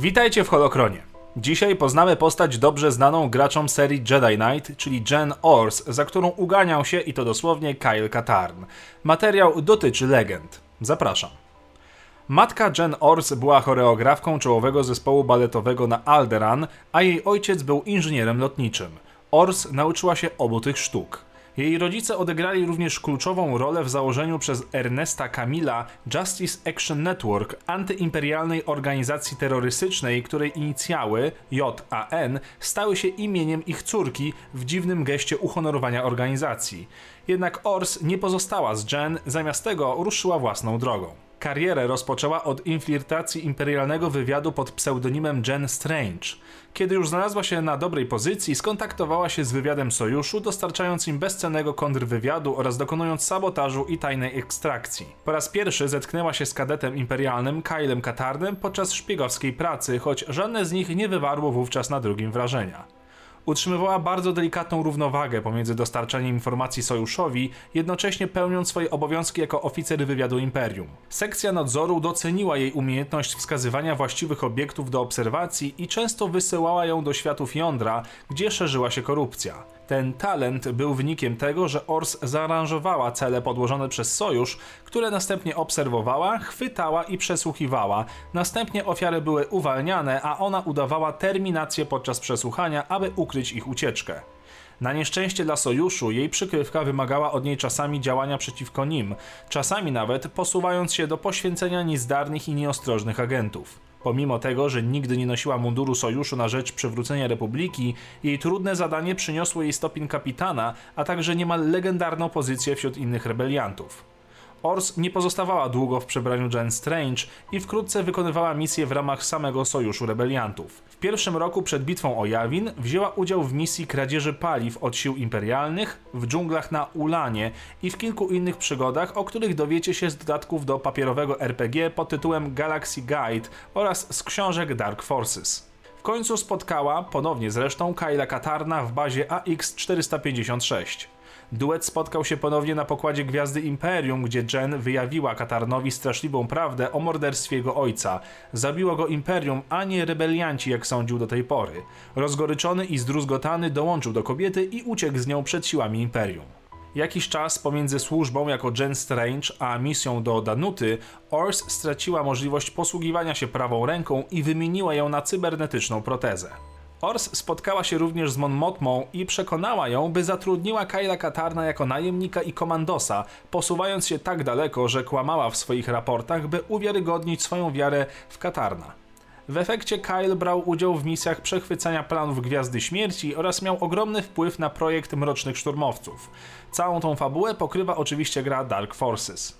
Witajcie w Holokronie. Dzisiaj poznamy postać dobrze znaną graczom serii Jedi Knight, czyli Jen Ors, za którą uganiał się i to dosłownie Kyle Katarn. Materiał dotyczy legend. Zapraszam. Matka Jen Ors była choreografką czołowego zespołu baletowego na Alderan, a jej ojciec był inżynierem lotniczym. Ors nauczyła się obu tych sztuk. Jej rodzice odegrali również kluczową rolę w założeniu przez Ernesta Camilla Justice Action Network, antyimperialnej organizacji terrorystycznej, której inicjały JAN stały się imieniem ich córki w dziwnym geście uhonorowania organizacji. Jednak Ors nie pozostała z Jen, zamiast tego ruszyła własną drogą. Karierę rozpoczęła od infiltracji imperialnego wywiadu pod pseudonimem Jen Strange. Kiedy już znalazła się na dobrej pozycji, skontaktowała się z wywiadem sojuszu, dostarczając im bezcennego kontrwywiadu oraz dokonując sabotażu i tajnej ekstrakcji. Po raz pierwszy zetknęła się z kadetem imperialnym Kylem Katarnem podczas szpiegowskiej pracy, choć żadne z nich nie wywarło wówczas na drugim wrażenia utrzymywała bardzo delikatną równowagę pomiędzy dostarczaniem informacji sojuszowi, jednocześnie pełniąc swoje obowiązki jako oficer wywiadu imperium. Sekcja nadzoru doceniła jej umiejętność wskazywania właściwych obiektów do obserwacji i często wysyłała ją do światów jądra, gdzie szerzyła się korupcja. Ten talent był wynikiem tego, że Ors zaaranżowała cele podłożone przez sojusz, które następnie obserwowała, chwytała i przesłuchiwała. Następnie ofiary były uwalniane, a ona udawała terminację podczas przesłuchania, aby ukryć ich ucieczkę. Na nieszczęście dla sojuszu jej przykrywka wymagała od niej czasami działania przeciwko nim, czasami nawet posuwając się do poświęcenia niezdarnych i nieostrożnych agentów. Pomimo tego, że nigdy nie nosiła munduru sojuszu na rzecz przywrócenia republiki, jej trudne zadanie przyniosło jej stopień kapitana, a także niemal legendarną pozycję wśród innych rebeliantów. Ors nie pozostawała długo w przebraniu Jen Strange i wkrótce wykonywała misje w ramach samego Sojuszu Rebeliantów. W pierwszym roku przed bitwą o Jawin wzięła udział w misji kradzieży paliw od sił imperialnych w dżunglach na Ulanie i w kilku innych przygodach, o których dowiecie się z dodatków do papierowego RPG pod tytułem Galaxy Guide oraz z książek Dark Forces. Końcu spotkała, ponownie zresztą, Kyla Katarna w bazie AX-456. Duet spotkał się ponownie na pokładzie Gwiazdy Imperium, gdzie Jen wyjawiła Katarnowi straszliwą prawdę o morderstwie jego ojca. Zabiło go Imperium, a nie rebelianci, jak sądził do tej pory. Rozgoryczony i zdruzgotany dołączył do kobiety i uciekł z nią przed siłami Imperium. Jakiś czas pomiędzy służbą jako Jen Strange a misją do Danuty, Ors straciła możliwość posługiwania się prawą ręką i wymieniła ją na cybernetyczną protezę. Ors spotkała się również z Mon Mothmą i przekonała ją, by zatrudniła Kyla Katarna jako najemnika i komandosa, posuwając się tak daleko, że kłamała w swoich raportach, by uwiarygodnić swoją wiarę w Katarna. W efekcie Kyle brał udział w misjach przechwycania planów Gwiazdy Śmierci oraz miał ogromny wpływ na projekt Mrocznych Szturmowców. Całą tą fabułę pokrywa oczywiście gra Dark Forces.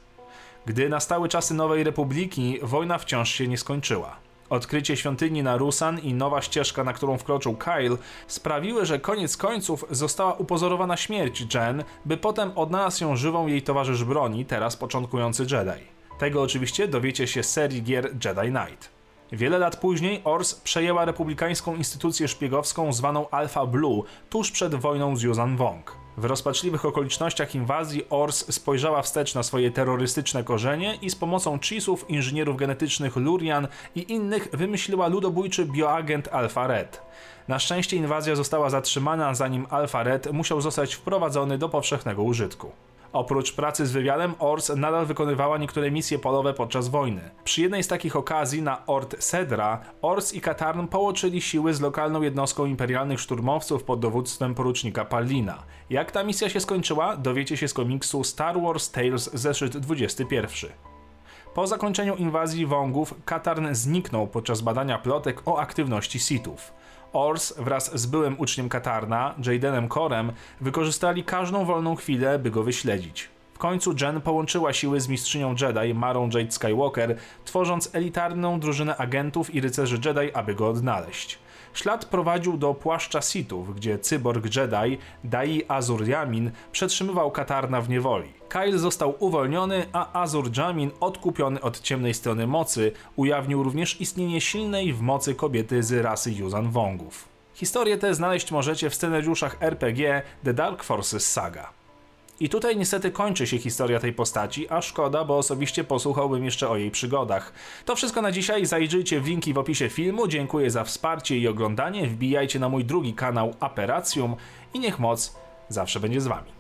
Gdy nastały czasy Nowej Republiki, wojna wciąż się nie skończyła. Odkrycie świątyni na Rusan i nowa ścieżka, na którą wkroczył Kyle, sprawiły, że koniec końców została upozorowana śmierć Jen, by potem odnalazł ją żywą jej towarzysz broni, teraz początkujący Jedi. Tego oczywiście dowiecie się z serii gier Jedi Knight. Wiele lat później Ors przejęła republikańską instytucję szpiegowską zwaną Alpha Blue tuż przed wojną z Yuzan Wong. W rozpaczliwych okolicznościach inwazji Ors spojrzała wstecz na swoje terrorystyczne korzenie i z pomocą Chisów, inżynierów genetycznych Lurian i innych wymyśliła ludobójczy bioagent Alpha Red. Na szczęście inwazja została zatrzymana, zanim Alpha Red musiał zostać wprowadzony do powszechnego użytku. Oprócz pracy z wywiadem, Ors nadal wykonywała niektóre misje polowe podczas wojny. Przy jednej z takich okazji na Ort Sedra, Ors i Katarn połączyli siły z lokalną jednostką imperialnych szturmowców pod dowództwem porucznika Pallina. Jak ta misja się skończyła, dowiecie się z komiksu Star Wars Tales zeszyt 21. Po zakończeniu inwazji Wongów, Katarn zniknął podczas badania plotek o aktywności Sithów. Ors wraz z byłym uczniem Katarna, Jadenem Korem, wykorzystali każdą wolną chwilę, by go wyśledzić. W końcu Jen połączyła siły z mistrzynią Jedi, Marą Jade Skywalker, tworząc elitarną drużynę agentów i rycerzy Jedi, aby go odnaleźć. Ślad prowadził do płaszcza Sithów, gdzie cyborg Jedi Dai Azur Yamin przetrzymywał Katarna w niewoli. Kyle został uwolniony, a Azur Jamin, odkupiony od ciemnej strony mocy, ujawnił również istnienie silnej w mocy kobiety z rasy Yuzan Wongów. Historię tę znaleźć możecie w scenariuszach RPG The Dark Forces Saga. I tutaj niestety kończy się historia tej postaci, a szkoda, bo osobiście posłuchałbym jeszcze o jej przygodach. To wszystko na dzisiaj, zajrzyjcie w linki w opisie filmu, dziękuję za wsparcie i oglądanie, wbijajcie na mój drugi kanał Aperacjum i niech moc zawsze będzie z wami.